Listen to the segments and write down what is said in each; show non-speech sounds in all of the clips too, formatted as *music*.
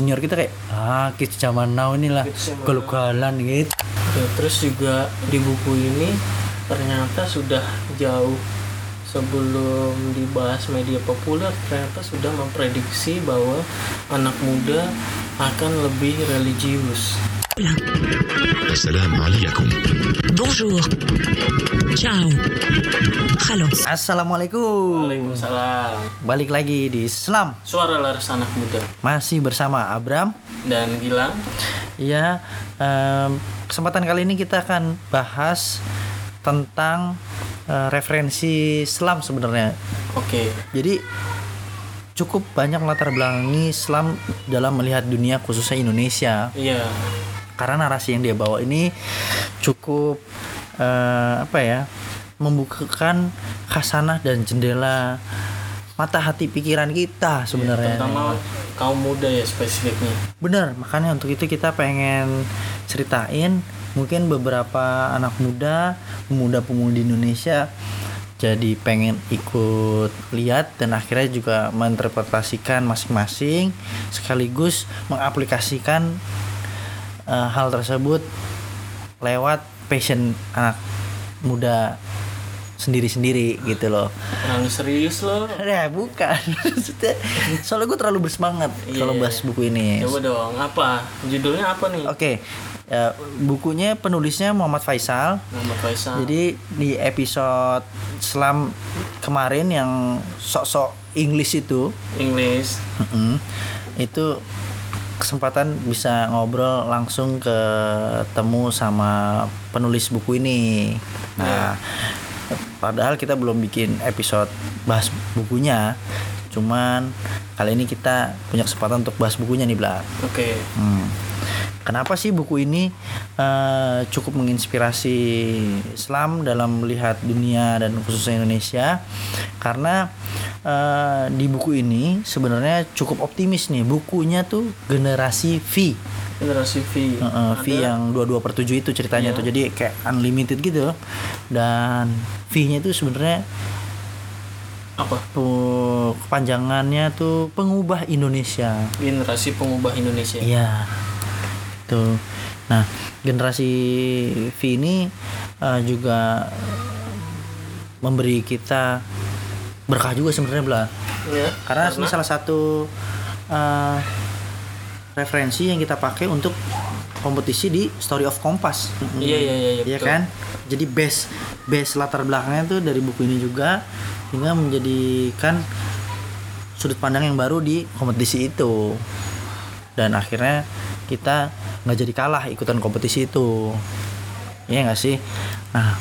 junior kita kayak ah kids zaman now inilah galugalan gitu Oke, terus juga di buku ini ternyata sudah jauh sebelum dibahas media populer ternyata sudah memprediksi bahwa anak muda akan lebih religius. Assalamualaikum. alaikum. Bonjour. Ciao. Halo. Assalamualaikum. Waalaikumsalam. Balik lagi di Islam. Suara Laras Anak Muda. Masih bersama Abram dan Gilang. Iya. Um, kesempatan kali ini kita akan bahas tentang uh, referensi Islam sebenarnya. Oke. Okay. Jadi cukup banyak latar belakangi Islam dalam melihat dunia khususnya Indonesia. Iya karena narasi yang dia bawa ini cukup eh, apa ya membukakan khasanah dan jendela mata hati pikiran kita sebenarnya Terutama kaum muda ya spesifiknya. bener makanya untuk itu kita pengen ceritain mungkin beberapa anak muda pemuda-pemudi Indonesia jadi pengen ikut lihat dan akhirnya juga menginterpretasikan masing-masing sekaligus mengaplikasikan eh, hal tersebut lewat passion anak muda sendiri-sendiri gitu loh Terlalu serius loh. *laughs* ya bukan *laughs* soalnya gue terlalu bersemangat Iya. kalau bahas buku ini Coba dong, apa? Judulnya apa nih? Oke, ya, bukunya penulisnya Muhammad Faisal. Muhammad Faisal. Jadi di episode selam kemarin yang sok-sok English itu, English. mm-mm, itu kesempatan bisa ngobrol langsung ketemu sama penulis buku ini. Nah, padahal kita belum bikin episode bahas bukunya, cuman kali ini kita punya kesempatan untuk bahas bukunya nih, Bla. Oke. Hmm. Kenapa sih buku ini eh, cukup menginspirasi Islam dalam melihat dunia dan khususnya Indonesia? Karena eh, di buku ini sebenarnya cukup optimis nih. Bukunya tuh generasi V, Generasi V. Eh, eh, V Ada- yang 22 per 7 itu ceritanya Iya. tuh. Jadi kayak unlimited gitu. Dan V-nya itu sebenarnya apa? tuh kepanjangannya tuh pengubah Indonesia. Generasi pengubah Indonesia. Iya. Tuh. Nah, generasi V ini eh, juga memberi kita berkah juga sebenarnya Bla. Ya, Karena, ini salah satu eh, referensi yang kita pakai untuk kompetisi di Story of Kompas. Iya, iya, iya, iya, Iya betul. kan? Jadi base base latar belakangnya tuh dari buku ini juga hingga menjadikan sudut pandang yang baru di kompetisi itu. Dan akhirnya kita nggak jadi kalah ikutan kompetisi itu. Iya nggak sih? Nah,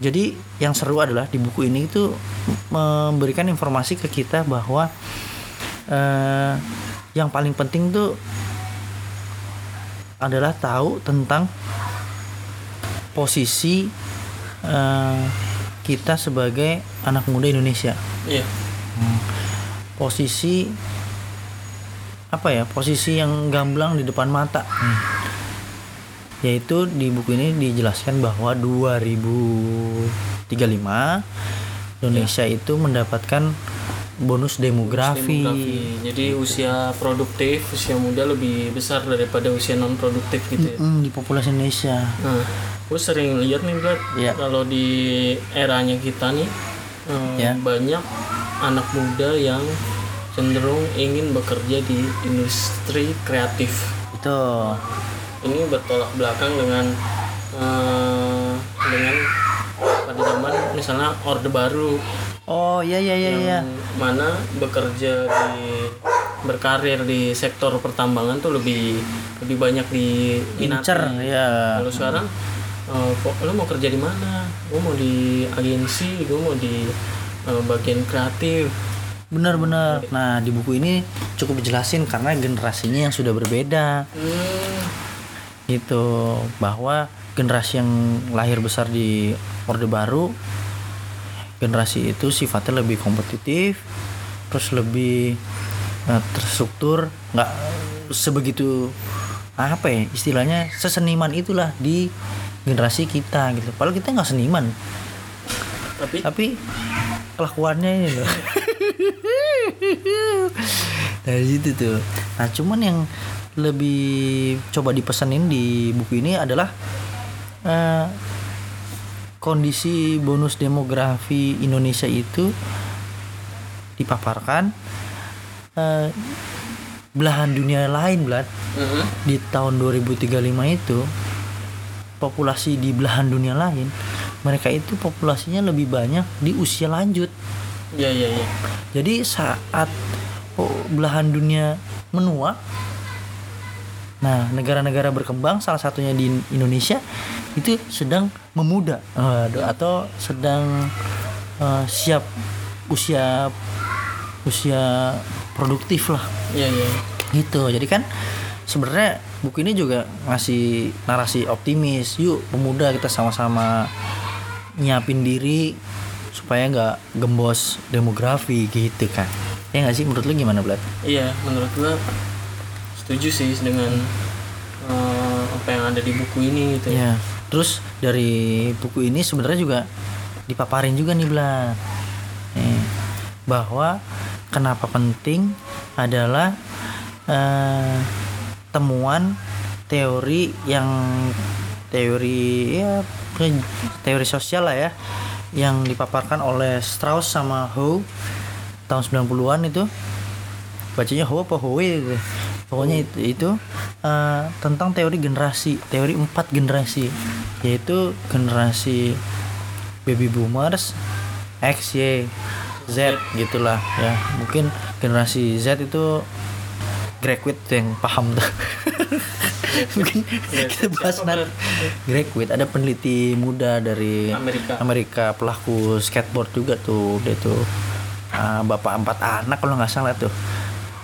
jadi yang seru adalah di buku ini itu memberikan informasi ke kita bahwa eh, yang paling penting tuh adalah tahu tentang posisi eh, kita sebagai anak muda Indonesia. Iya. Posisi apa ya? Posisi yang gamblang di depan mata. Hmm. Yaitu di buku ini dijelaskan bahwa 2035 Indonesia itu mendapatkan bonus demografi. Demografi. Jadi usia produktif, usia muda lebih besar daripada usia non produktif gitu ya. Hmm, di populasi Indonesia. Nah, gue sering lihat nih Brad, Iya. kalau di eranya kita nih eh, Ya. banyak anak muda yang cenderung ingin bekerja di industri kreatif. Itu. Ini bertolak belakang dengan eh, dengan pada zaman misalnya Orde Baru Oh, iya iya iya iya. yang mana bekerja di berkarir di sektor pertambangan tuh lebih lebih banyak di Incer ya. Kalau sekarang eh, kok lo mau kerja di mana? Gue mau di agensi, gue mau di eh, bagian kreatif. Benar-benar. Nah, di buku ini cukup dijelasin karena generasinya yang sudah berbeda. Hmm, Gitu. Bahwa generasi yang lahir besar di Orde Baru generasi itu sifatnya lebih kompetitif, terus lebih eh, terstruktur, nggak sebegitu apa ya istilahnya seseniman itulah di generasi kita gitu. Padahal kita nggak seniman, tapi tapi kelakuannya ini loh *laughs* *laughs* dari situ tuh Nah, cuman yang lebih coba dipesenin di buku ini adalah eh, kondisi bonus demografi Indonesia itu dipaparkan eh, belahan dunia lain, Blad. Mhm. Di tahun 2035 itu populasi di belahan dunia lain mereka itu populasinya lebih banyak di usia lanjut. Iya iya iya. Jadi saat oh, belahan dunia menua, nah negara-negara berkembang salah satunya di Indonesia itu sedang memuda Waduh, atau sedang eh, siap usia usia produktif lah Iya iya. gitu. Jadi kan sebenarnya buku ini juga ngasih narasi optimis. Yuk pemuda kita sama-sama nyiapin diri supaya nggak gembos demografi gitu kan. Ya nggak sih menurut lu gimana Blat? Iya, menurut gua setuju sih dengan eh, apa yang ada di buku ini gitu ya. Ya. Terus dari buku ini sebenarnya juga dipaparin juga nih Blat. Nih, bahwa kenapa penting adalah eh, temuan teori yang teori ya teori sosial lah ya yang dipaparkan oleh Strauss sama Howe tahun 90-an itu. Bacanya Howe apa Howe gitu. pokoknya itu, itu eh, tentang teori generasi teori empat generasi yaitu generasi baby boomers X Y Z gitulah ya. Mungkin generasi Z itu graduate yang paham tuh. *laughs* Mungkin kita bahas nanti. Graduate ada peneliti muda dari Amerika. Amerika pelaku skateboard juga tuh. Dia tuh ah, bapak empat anak kalau nggak salah tuh.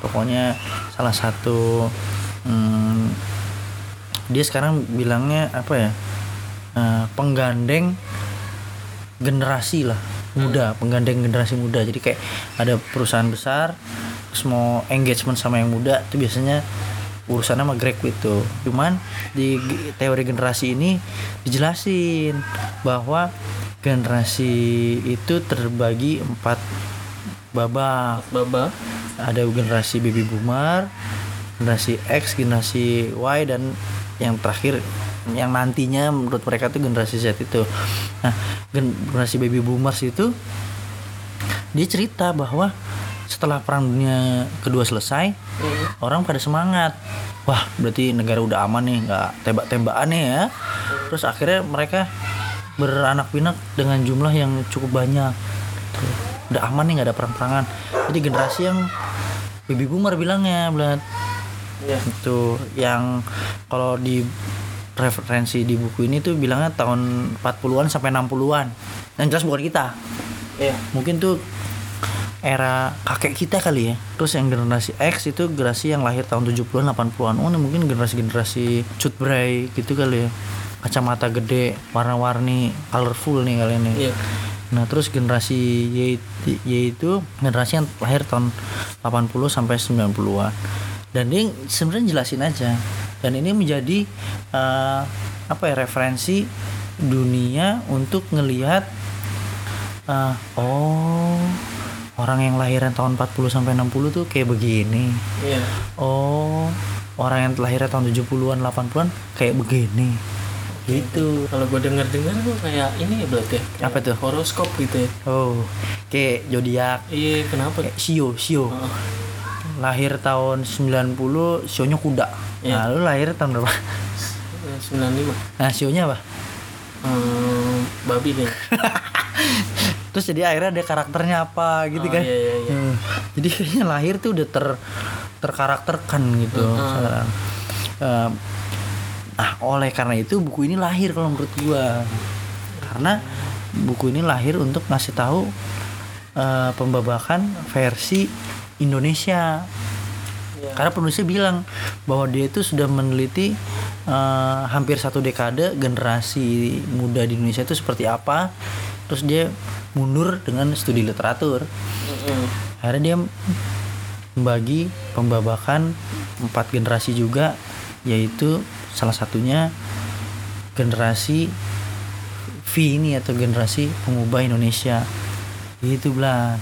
Pokoknya salah satu hmm, dia sekarang bilangnya apa ya? Eh, penggandeng generasi lah muda. Penggandeng generasi muda. Jadi kayak ada perusahaan besar terus mau engagement sama yang muda itu biasanya urusannya sama graduate tuh cuman di teori generasi ini dijelasin bahwa generasi itu terbagi empat babak Baba. ada generasi baby boomer, generasi X, generasi Y dan yang terakhir yang nantinya menurut mereka tuh generasi Z itu. Nah, gen- generasi baby boomers itu dia cerita bahwa setelah perang dunia kedua selesai, orang pada semangat. Wah, berarti negara udah aman nih, nggak tembak-tembakan nih ya. Terus akhirnya mereka beranak pinak dengan jumlah yang cukup banyak. Tuh, Udah aman nih nggak ada perang-perangan. Jadi generasi yang baby boomer bilangnya, Blat. Iya. Itu yang kalau di referensi di buku ini tuh bilangnya tahun 40-an sampai 60-an. Yang jelas bukan kita. Iya. Mungkin tuh era kakek kita kali ya. Terus yang generasi X itu generasi yang lahir tahun 70-an 80-an. Oh, ini mungkin generasi-generasi cut bray gitu kali ya. Kacamata gede, warna-warni, colorful nih kali ini. Iya. Nah, terus generasi Y, Y itu generasi yang lahir tahun 80 sampai 90-an. Dan dia sebenarnya jelasin aja. Dan ini menjadi eh, apa ya referensi dunia untuk ngelihat eh, oh orang yang lahiran tahun 40 sampai 60 tuh kayak begini. Iya. Oh, orang yang lahirnya tahun 70-an 80-an kayak begini. Gitu. Kalau gue denger-dengar gue kayak ini ya berarti. ya, kayak Apa tuh? Horoskop gitu ya. Oh, kayak zodiak Iya, kenapa? kayak Sio, Sio. Oh, Lahir tahun 90, sionya kuda. Iya. Nah, lu lahir tahun berapa? 95. Nah, sionya apa? Hmm, babi deh. *laughs* Terus jadi akhirnya ada karakternya apa gitu Oh, kan. iya, iya, iya. Hmm. Jadi kayaknya lahir tuh udah ter terkarakterkan gitu Heeh. sekarang. Eh, nah, oleh karena itu buku ini lahir kalau menurut gua. Karena buku ini lahir untuk ngasih tahu eh, pembabakan versi Indonesia. Iya. Karena penulisnya bilang bahwa dia itu sudah meneliti eh, hampir satu dekade generasi muda di Indonesia itu seperti apa. Terus dia mundur dengan studi literatur. Akhirnya dia membagi pembabakan empat generasi juga, yaitu salah satunya generasi V ini atau generasi pengubah Indonesia. Itu belah.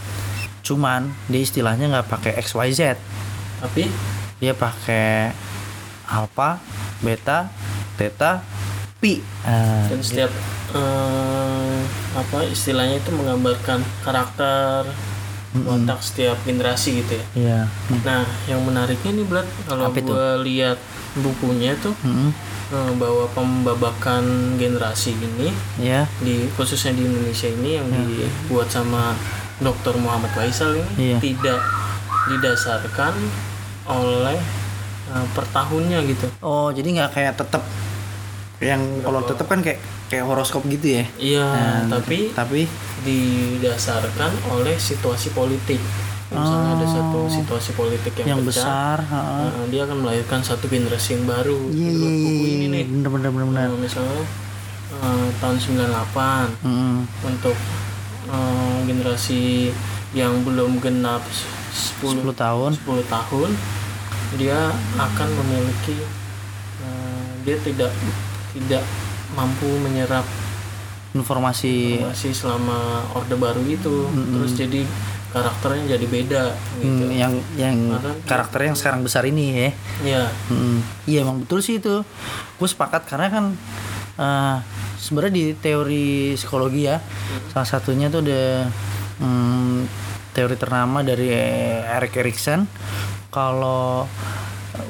Cuman dia istilahnya nggak pakai XYZ. Tapi dia pakai alpha beta theta pi Nah, dan setiap eh, apa istilahnya itu menggambarkan karakter watak setiap generasi gitu ya iya nah yang menariknya nih Blad kalau gue lihat bukunya tuh Mm-mm. eh, bahwa pembabakan generasi ini ya di khususnya di Indonesia ini yang dibuat sama Dr. Muhammad Faisal ini Iya. tidak didasarkan oleh eh, per tahunnya gitu. oh jadi nggak kayak tetap yang kalau tetap kan kayak kayak horoskop gitu ya Iya, Nah, tapi tapi didasarkan oleh situasi politik. Misalnya ada satu situasi politik yang, Oh. yang pecah, besar ha. nah, dia akan melahirkan satu generasi yang baru. iya iya iya buku iya, ini nih. bener bener bener bener Nah, misalnya eh, tahun 98 Mm-mm. untuk eh, generasi yang belum genap 10 10 tahun 10 tahun dia akan memiliki eh, dia tidak tidak mampu menyerap informasi informasi selama orde baru itu. Terus jadi karakternya jadi beda gitu. Mm, yang yang Karena- karakter yang sekarang besar ini ya. Ya Mm, iya emang betul sih itu. Gue sepakat karena kan eh, sebenarnya di teori psikologi ya salah satunya tuh ada mm, teori ternama dari Erik Erikson. Kalau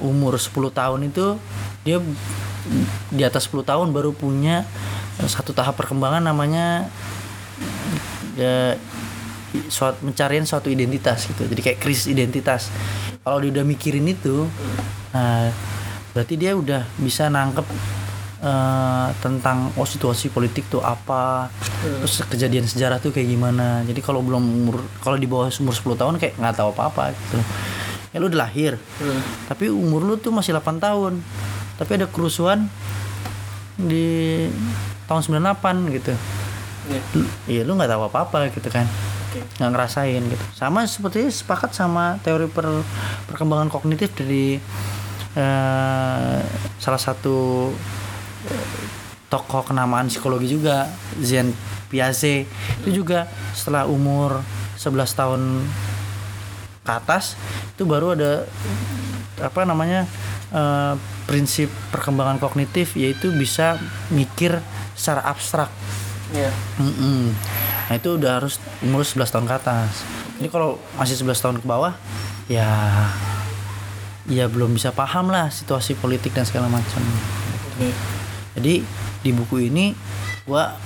umur 10 tahun itu dia di atas 10 tahun baru punya satu tahap perkembangan namanya ya, suatu pencarian suatu identitas gitu. Jadi kayak krisis identitas. Kalau dia udah mikirin itu nah berarti dia udah bisa nangkep eh, tentang oh situasi politik tuh apa terus kejadian sejarah tuh kayak gimana. Jadi kalau belum umur kalau di bawah umur 10 tahun kayak nggak tahu apa apa gitu. Ya lu udah lahir. Hmm. tapi umur lu tuh masih 8 tahun tapi ada kerusuhan di tahun 98 gitu ya. Lu- Iya. Lu nggak tahu apa-apa gitu kan. Nggak ngerasain gitu. Sama seperti sepakat sama teori per- perkembangan kognitif dari eh, salah satu eh, tokoh kenamaan psikologi juga Jean Piaget. Itu juga setelah umur 11 tahun ke atas itu baru ada apa namanya eh, prinsip perkembangan kognitif yaitu bisa mikir secara abstrak ya Mm-mm. Nah itu udah harus umur 11 tahun ke atas. Ini kalau masih 11 tahun ke bawah, ya, ya belum bisa paham lah situasi politik dan segala macam. Oke. Jadi di buku ini gua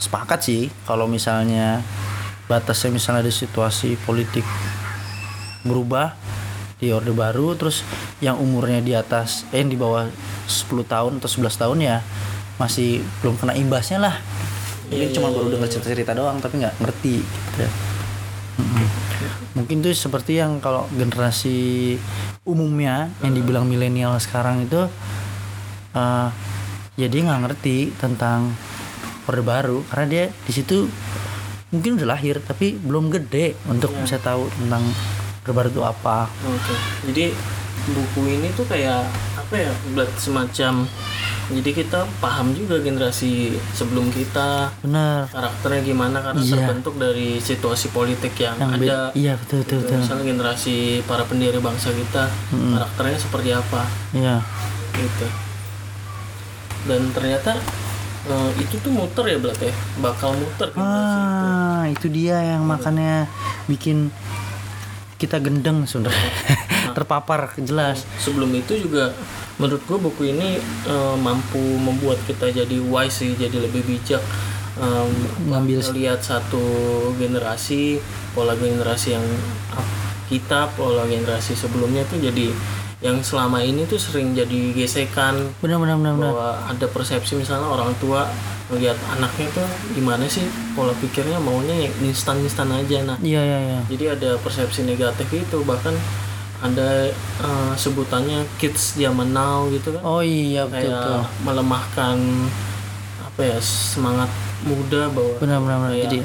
sepakat sih kalau misalnya batasnya misalnya ada situasi politik berubah di orde baru terus yang umurnya di atas eh yang di bawah 10 tahun atau 11 tahun ya masih belum kena imbasnya lah ini cuma baru dengar cerita-cerita doang tapi nggak ngerti gitu. Mm-mm. mungkin tuh seperti yang kalau generasi umumnya yang dibilang milenial sekarang itu eh ya dia nggak ngerti tentang orde baru karena dia di situ mungkin udah lahir tapi belum gede untuk bisa tahu tentang baru itu apa Oke, jadi buku ini tuh kayak apa ya, buat semacam jadi kita paham juga generasi sebelum kita bener karakternya gimana karena Iya. terbentuk dari situasi politik yang, yang ada. iya betul betul Gitu. betul Misalnya generasi para pendiri bangsa kita karakternya seperti apa iya gitu. Dan ternyata eh, itu tuh muter ya Blat ya, bakal muter generasi itu. ah itu dia yang makanya bikin kita gendeng sebenarnya. *laughs* Terpapar jelas. Sebelum itu juga menurut gue buku ini eh, mampu membuat kita jadi wise sih jadi lebih bijak Em, Ngambil- melihat satu generasi pola generasi yang ap- kita pola generasi sebelumnya tuh jadi yang selama ini tuh sering jadi gesekan. Benar benar benar benar. Bahwa ada persepsi misalnya orang tua melihat anaknya tuh gimana sih pola pikirnya maunya yang instan instan aja. Nah iya iya iya. jadi ada persepsi negatif itu bahkan ada eh, sebutannya kids zaman now gitu kan. Oh iya betul kayak betul. melemahkan apa ya semangat muda bahwa benar benar benar. jadi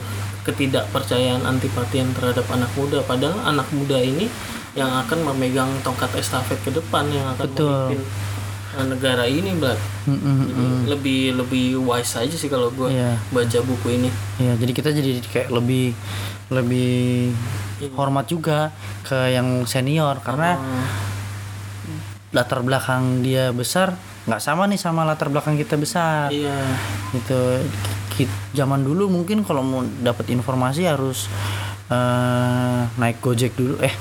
ketidakpercayaan antipatian terhadap anak muda. Padahal anak muda ini yang akan memegang tongkat estafet ke depan yang akan Betul. memimpin eh, negara ini. Mm, mm, Jadi lebih lebih wise aja sih kalau gue Iya. baca buku ini Iya, jadi kita jadi kayak lebih lebih Iya. hormat juga ke yang senior karena Oh, latar belakang dia besar nggak sama nih sama latar belakang kita besar iya gitu zaman dulu mungkin kalau mau dapat informasi harus eh, naik gojek dulu eh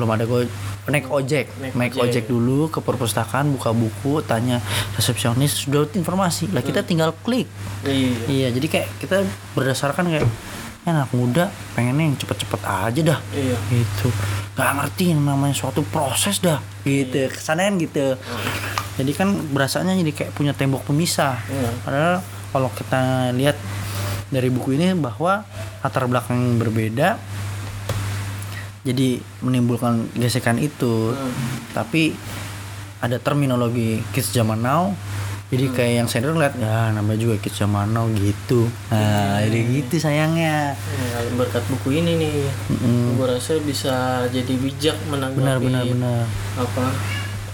belum ada go naik ojek. Naik naik, ojek. ojek dulu ke perpustakaan buka buku tanya resepsionis sudah informasi. Lah kita tinggal klik. Iya. Iya jadi kayak kita berdasarkan kayak "Ya, anak muda pengennya yang cepet-cepet aja dah. Iya. Gitu. Nggak ngerti yang namanya suatu proses dah. Gitu kesannya kan gitu. Jadi kan berasanya jadi kayak punya tembok pemisah. Iya. padahal kalau kita lihat dari buku ini bahwa latar belakang yang berbeda jadi menimbulkan gesekan itu. Tapi ada terminologi kids zaman now. Jadi kayak yang senior lihat ya namanya juga kids zaman now gitu. Nah jadi gitu sayangnya. Ya, berkat buku ini nih. Mm-mm. gue rasa bisa jadi bijak menanggapi benar benar benar. apa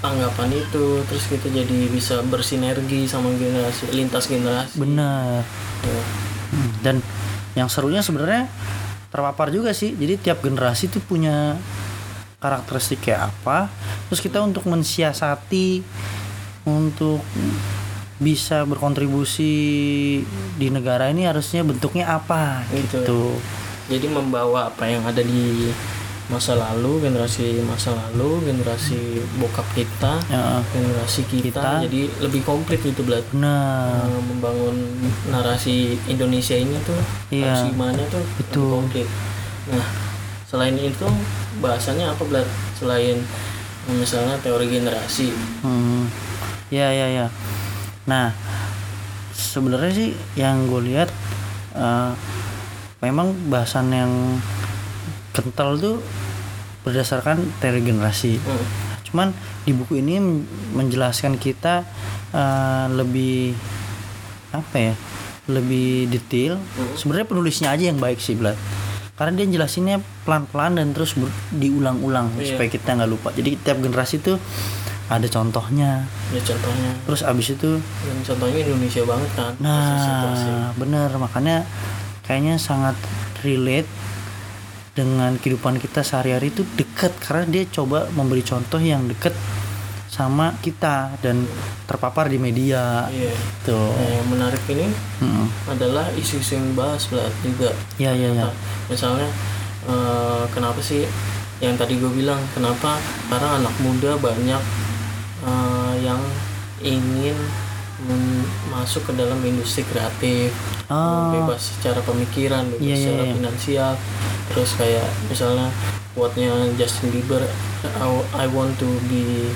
anggapan itu. Terus kita jadi bisa bersinergi sama generasi lintas generasi. Benar. Ya. Hmm, dan yang serunya sebenarnya terpapar juga sih. Jadi tiap generasi tuh punya karakteristik kayak apa. Terus kita untuk mensiasati untuk bisa berkontribusi di negara ini harusnya bentuknya apa Gitu. gitu. Jadi membawa apa yang ada di masa lalu generasi masa lalu generasi bokap kita ya generasi kita, Kita. jadi lebih komplit gitu belat benar Eh, membangun narasi Indonesia ini tuh Iya. harus gimana tuh lebih Betul. komplit nah selain itu bahasanya apa belat selain misalnya teori generasi Hmm, ya ya ya. Nah, sebenarnya sih yang gue lihat eh, memang bahasan yang kental tuh berdasarkan teori generasi. Hmm. Cuman di buku ini men- menjelaskan kita eh, lebih apa ya? Lebih detail. Sebenarnya penulisnya aja yang baik sih, Blat. Karena dia jelasinnya pelan-pelan dan terus diulang-ulang Iya. supaya kita nggak lupa. Jadi tiap generasi tuh ada contohnya. ya contohnya Terus abis itu, dan contohnya Indonesia banget kan nah bener makanya kayaknya sangat relate dengan kehidupan kita sehari-hari itu dekat karena dia coba memberi contoh yang dekat sama kita dan terpapar di media. Iya. Tuh nah, yang menarik ini Mm-mm. adalah isu-isu yang belat juga. Ya ya ya misalnya eh, kenapa sih yang tadi gue bilang kenapa sekarang anak muda banyak eh, yang ingin masuk ke dalam industri kreatif Oh. bebas secara pemikiran bebas Iya, iya, secara iya. finansial. Terus kayak misalnya quote-nya Justin Bieber I, I want to be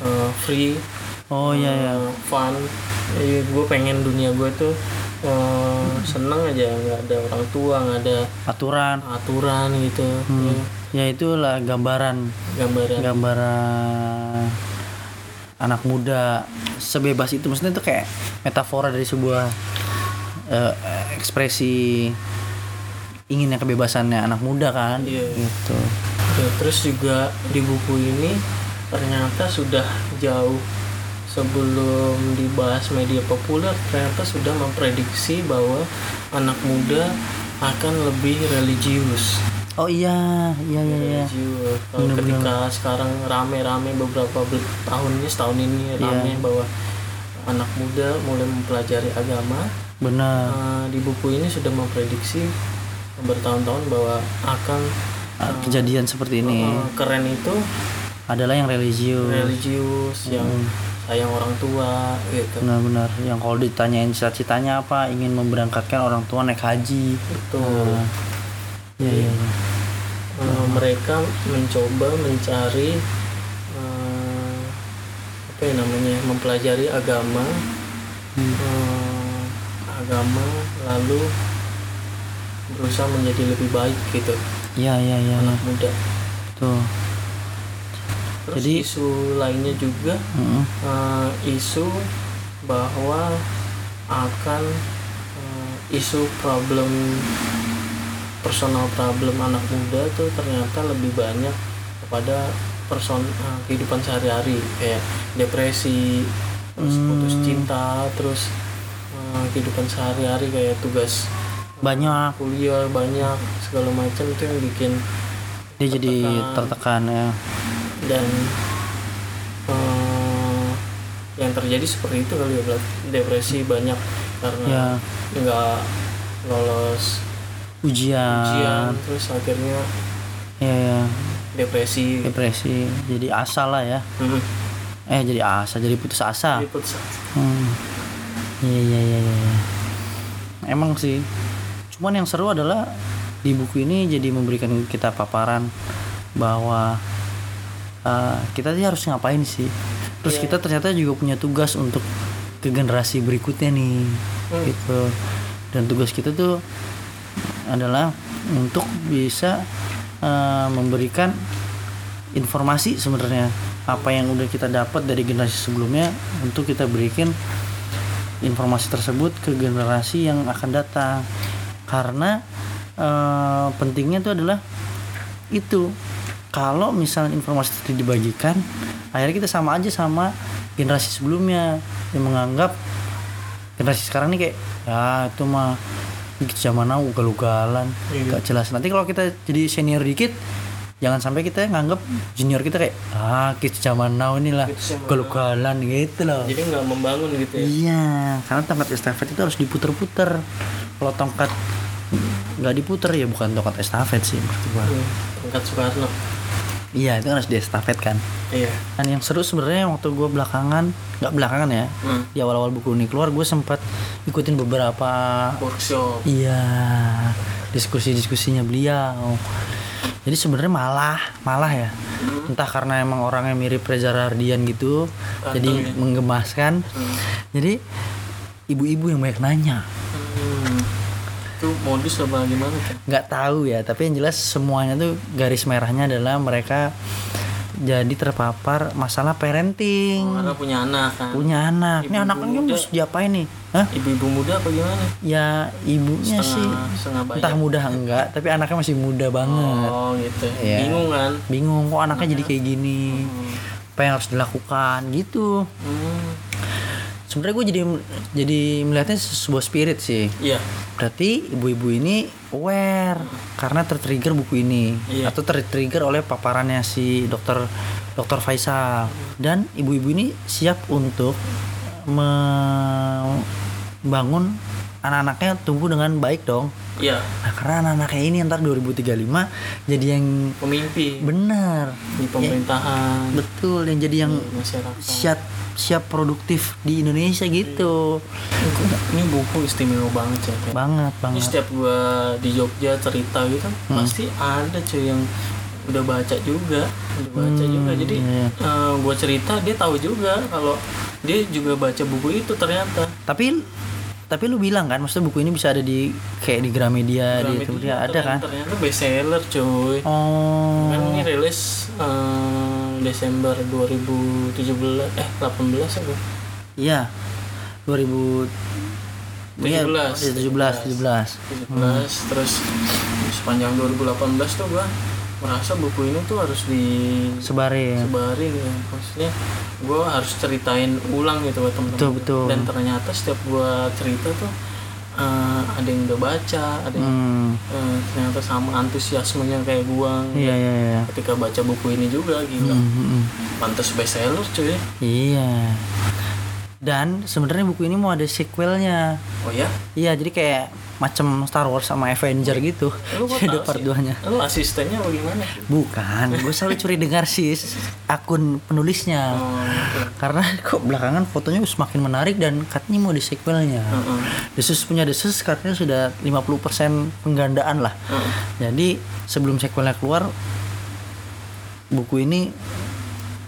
uh, free oh ya ya uh, fun. Gue pengen dunia gue tuh uh, seneng aja nggak ada orang tua nggak ada aturan. aturan gitu. Hmm. Ya, ya itulah gambaran. Gambaran. Gambaran anak muda sebebas itu maksudnya itu kayak metafora dari sebuah eh, ekspresi inginnya kebebasannya anak muda kan Iya. gitu Ya, terus juga di buku ini ternyata sudah jauh sebelum dibahas media populer ternyata sudah memprediksi bahwa anak muda akan lebih religius. Oh iya. Iya iya, iya. Religius. Kalau ketika sekarang rame-rame beberapa tahun ini setahun ini rame Iya. bahwa anak muda mulai mempelajari agama. benar. Eh, di buku ini sudah memprediksi bertahun-tahun bahwa akan Ah, kejadian seperti ini. eh, keren itu adalah yang religius. religius yang sayang orang tua gitu. Benar-benar. Yang kalau ditanyain cita-citanya apa ingin memberangkatkan orang tua naik haji. Betul. Nah, iya iya. Eh, mereka mencoba mencari eh, apa ya namanya mempelajari agama eh, agama lalu berusaha menjadi lebih baik gitu iya iya iya anak iya. muda tuh terus Jadi- isu lainnya juga Mm-mm. eh, isu bahwa akan eh, isu problem personal problem anak muda tuh ternyata lebih banyak kepada person eh, kehidupan sehari-hari kayak depresi terus putus cinta terus eh, kehidupan sehari-hari kayak tugas banyak kuliah banyak segala macam itu yang bikin dia jadi Tertekan. tertekan ya dan yang terjadi seperti itu kali ya depresi banyak karena Ya. nggak lolos ujian, ujian terus akhirnya ya, ya depresi depresi jadi asa lah ya Hmm. eh jadi asa jadi putus asa Jadi putus Hmm. Iya iya iya iya. Emang sih. Cuman yang seru adalah di buku ini jadi memberikan kita paparan bahwa uh, kita sih harus ngapain sih. Terus kita ternyata juga punya tugas untuk ke generasi berikutnya nih. Gitu. Dan tugas kita tuh adalah untuk bisa uh, memberikan informasi sebenarnya. Apa yang udah kita dapat dari generasi sebelumnya untuk kita berikan informasi tersebut ke generasi yang akan datang. Karena eh, pentingnya itu adalah itu. Kalau misalnya informasi itu dibagikan akhirnya kita sama aja sama generasi sebelumnya yang menganggap generasi sekarang nih kayak ya itu mah zaman now ugal-ugalan Iya. gak jelas nanti kalau kita jadi senior dikit jangan sampai kita nganggap junior kita kayak ah kids zaman now inilah ugal-ugalan gitu loh jadi nggak membangun gitu ya Iya, karena tongkat estafet itu harus diputer-puter. Kalau tongkat nggak diputer ya bukan tongkat estafet sih gua. Hmm. Tongkat Soekarno Iya, itu kan harus diestafet kan. iya Dan yang seru sebenarnya waktu gua belakangan, nggak belakangan ya, Hmm. di awal-awal buku ini keluar, gue sempat ikutin beberapa workshop iya diskusi-diskusinya beliau. Jadi sebenarnya malah, malah ya. Entah karena emang orangnya mirip Reza Rahardian gitu, jadi ya. menggemaskan. Hmm. Jadi ibu-ibu yang banyak nanya. Hmm. Itu modus apa gimana kan nggak tahu ya tapi yang jelas semuanya tuh garis merahnya adalah mereka jadi terpapar masalah parenting. Karena punya anak kan? Punya anak. Ini anak kan harus diapain nih? Hah? ibu-ibu muda apa gimana? Ya ibunya sih. setengah setengah banyak. Entah muda enggak tapi anaknya masih muda banget. Oh gitu. Iya. bingung kan? Bingung kok anaknya jadi kayak gini? Apa yang harus dilakukan? Gitu. Hmm. Sebenarnya gue jadi jadi melihatnya sebuah spirit sih. Iya. Berarti ibu-ibu ini aware karena tertrigger buku ini Iya. atau tertrigger oleh paparannya si dokter dokter Faisal. Dan ibu-ibu ini siap untuk membangun anak-anaknya tumbuh dengan baik dong. iya. Nah, karena anak-anaknya ini ntar 2035 jadi yang pemimpin. Benar. di pemerintahan. Betul, yang jadi yang masyarakat. siap siap produktif di Indonesia gitu. ini buku istimewa banget ya Ken. Banget, ini banget. setiap gua di Jogja cerita gitu Hmm. pasti ada cuy yang udah baca juga udah baca Hmm, juga jadi iya. eh, gua cerita dia tahu juga kalau dia juga baca buku itu ternyata tapi tapi lu bilang kan maksudnya buku ini bisa ada di kayak di Gramedia di Gramedia itu dia ada kan ternyata best seller cuy oh kan ini rilis eh, Desember 2017 eh 18 apa iya. 2000 Iya, 17. 17 17 17 terus sepanjang 2018 tuh gua merasa buku ini tuh harus disebarin sebarin ya. Maksudnya gua harus ceritain ulang gitu buat temen-temen. Betul, betul. dan ternyata setiap gua cerita tuh eh, ada yang udah baca ada yang hmm. eh, ternyata sama antusiasmenya kayak gua. Iya iya iya ketika baca buku ini juga gila. Hmm, hmm, hmm. pantas bestseller cuy. Iya. Dan sebenarnya buku ini mau ada sequelnya. Oh ya iya jadi kayak macam Star Wars sama Avenger gitu lu *laughs* jadi part sih? 2 nya lu asistennya bagaimana bukan gue selalu curi dengar sih akun penulisnya oh, gitu. karena kok belakangan fotonya semakin menarik dan katanya mau di sequelnya Heeh. desus punya desus katanya sudah 50% penggandaan lah Heeh. jadi sebelum sequelnya keluar buku ini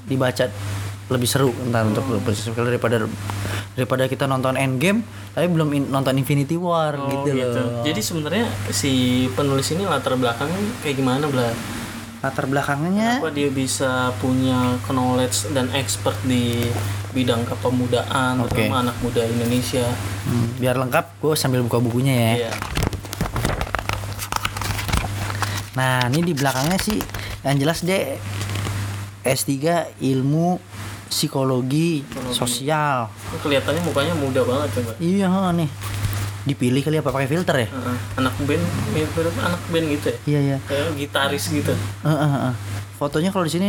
dibaca lebih seru entar untuk sequel daripada daripada kita nonton Endgame tapi belum in- nonton Infinity War Oh, gitu, loh Jadi sebenarnya si penulis ini latar belakangnya kayak gimana, Bla? latar belakangnya Kenapa dia bisa punya knowledge dan expert di bidang kepemudaan, Oke. terutama anak muda Indonesia? Hmm, biar lengkap gue sambil buka bukunya ya Iya. Nah, ini di belakangnya sih yang jelas deh S3 ilmu psikologi, sosial. Ini Kelihatannya mukanya muda banget coba. Iya nih. Dipilih kali apa pakai filter ya? Heeh. Anak band, mirip anak band gitu ya? Iya iya. Kayak gitaris gitu. Heeh, heeh. Fotonya kalau di sini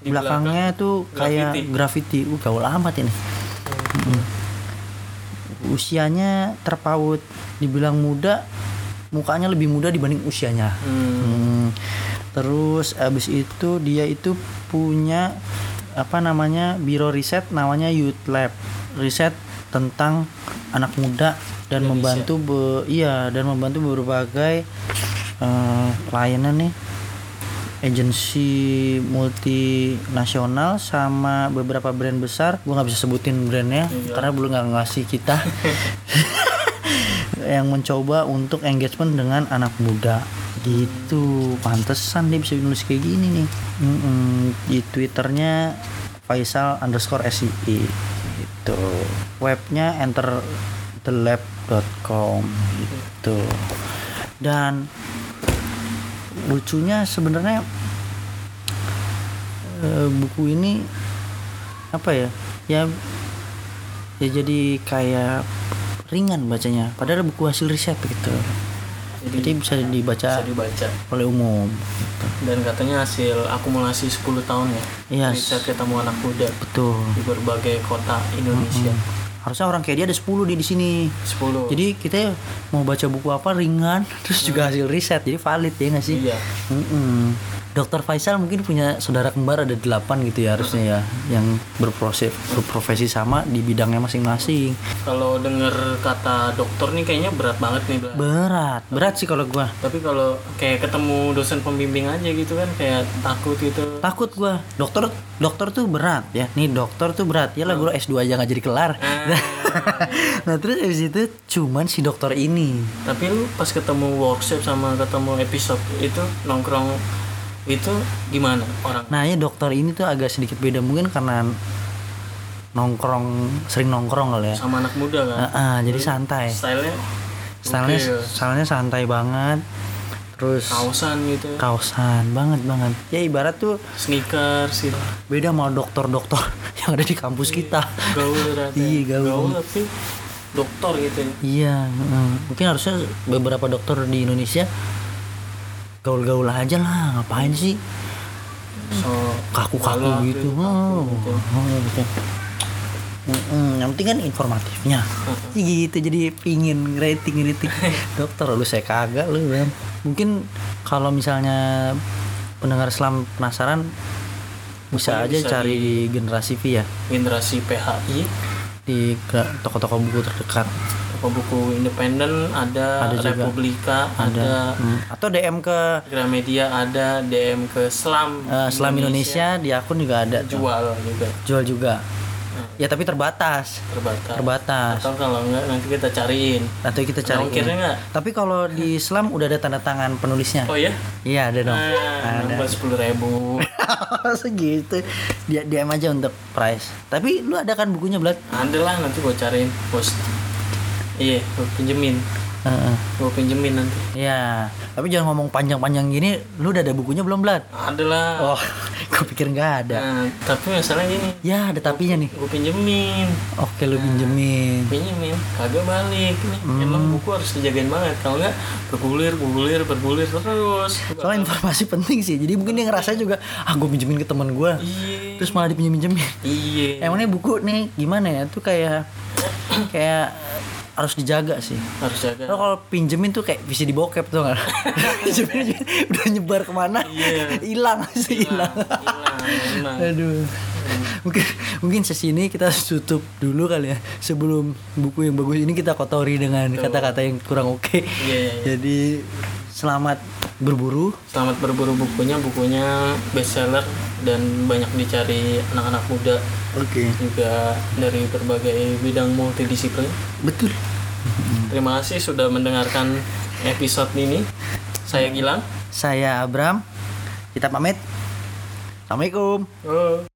Di belakangnya tuh kayak graffiti. Uh, gaul amat ini. usianya terpaut dibilang muda mukanya lebih muda dibanding usianya Hmm. Hmm. terus abis itu dia itu punya apa namanya biro riset namanya Youth Lab riset tentang anak muda dan Indonesia. membantu be- iya dan membantu berbagai layanan nih agensi multinasional sama beberapa brand besar gua nggak bisa sebutin brandnya Iya. karena belum nggak ngasih kita *laughs* yang mencoba untuk engagement dengan anak muda. Gitu. Pantesan dia bisa nulis kayak gini nih. Mm-mm. di twitternya Faisal underscore SII gitu. Webnya enter thelab.com gitu. Dan lucunya sebenarnya eh, buku ini apa ya? Ya ya jadi kayak ringan bacanya padahal buku hasil riset gitu Jadi, jadi bisa dibaca bisa dibaca. oleh umum gitu. Dan katanya hasil akumulasi 10 tahun ya. Iya. Riset ketemu anak muda betul di berbagai kota Indonesia. harusnya orang kayak dia ada 10 di di sini 10. jadi kita mau baca buku apa ringan *laughs* terus juga hasil riset jadi valid ya nggak sih iya. Mm-mm. Dokter Faisal mungkin punya saudara kembar ada delapan gitu ya harusnya ya yang berprofesi berprofesi sama di bidangnya masing-masing. Kalau denger kata dokter nih kayaknya berat banget nih, Bla. berat berat sih kalau gua. Tapi kalau kayak ketemu dosen pembimbing aja gitu kan kayak takut gitu. takut gua. Dokter dokter tuh berat ya. Nih dokter tuh berat. Ya lah gua S2 aja nggak jadi kelar. *laughs* Nah terus abis itu cuman si dokter ini. Tapi lu pas ketemu workshop sama ketemu episode itu nongkrong itu gimana orang? nah ya dokter ini tuh agak sedikit beda mungkin karena nongkrong sering nongkrong kali ya Sama anak muda kan? Ah, ah, jadi santai Stylenya stylenya gokil. stylenya santai banget terus kausan gitu. kaosan banget banget ya ibarat tuh Sneakers gitu. beda sama dokter-dokter *laughs* yang ada di kampus kita Gaul. *laughs* Iya, gaul. tapi dokter gitu ya. iya mm. mungkin harusnya beberapa dokter di Indonesia gaul-gaul aja lah ngapain sih? So kaku-kaku gitu. oh, gitu. oh, gitu. Mm-mm, yang penting kan informatifnya. Gitu jadi pingin rating rating *laughs* dokter lu saya kagak lu Bram. mungkin kalau misalnya pendengar Islam penasaran bisa aja bisa cari di- generasi V ya. Generasi PHI di toko-toko buku terdekat buku independen ada, Ada juga. Republika ada, ada Hmm. atau DM ke Gramedia ada DM ke Slam eh, Islam Indonesia. Di akun juga ada tuh. jual juga. Jual juga. Ya tapi terbatas. Terbatas. Terbatas. Atau kalau enggak nanti kita cariin. Nanti kita Ada cari ongkirnya nggak? tapi kalau di Islam udah ada tanda tangan penulisnya. Oh ya iya ada dong. Nah, ada. sepuluh ribu. *laughs* Segitu. Dia DM aja untuk price. Tapi lu ada kan bukunya Blad ada lah nanti gue cariin. Post iya gue pinjemin Heeh. gue pinjemin nanti Iya, tapi jangan ngomong panjang-panjang gini. Lu udah ada bukunya belum, Blad? ada lah Oh, *laughs* gue pikir nggak ada. nah, tapi masalahnya gini Ya, ada tapinya nih. gue pinjemin Oke, lu pinjemin. pinjemin kagak balik nih Hmm. emang buku harus dijagain banget kalau enggak bergulir bergulir bergulir terus Soalnya informasi penting sih. Jadi mungkin dia ngerasa juga, ah gue pinjemin ke teman gue. iya Terus malah dipinjem-pinjemin. iya Emangnya buku nih gimana ya? Tuh kayak kayak harus dijaga sih. harus jaga Lo kalau pinjemin tuh kayak bisa dibokep tuh nggak? *laughs* Pinjemin udah nyebar ke mana? Iya. Hilang sih hilang. Aduh. Mungkin mungkin sesi ini kita tutup dulu kali ya sebelum buku yang bagus ini kita kotori dengan kata-kata yang kurang oke. Iya, iya, iya. Jadi selamat berburu. Selamat berburu bukunya, bukunya bestseller dan banyak dicari anak-anak muda Oke. juga dari berbagai bidang multidisiplin. Betul. Terima kasih sudah mendengarkan episode ini. Saya Gilang. Saya Abram. Kita pamit. Assalamualaikum. Oh.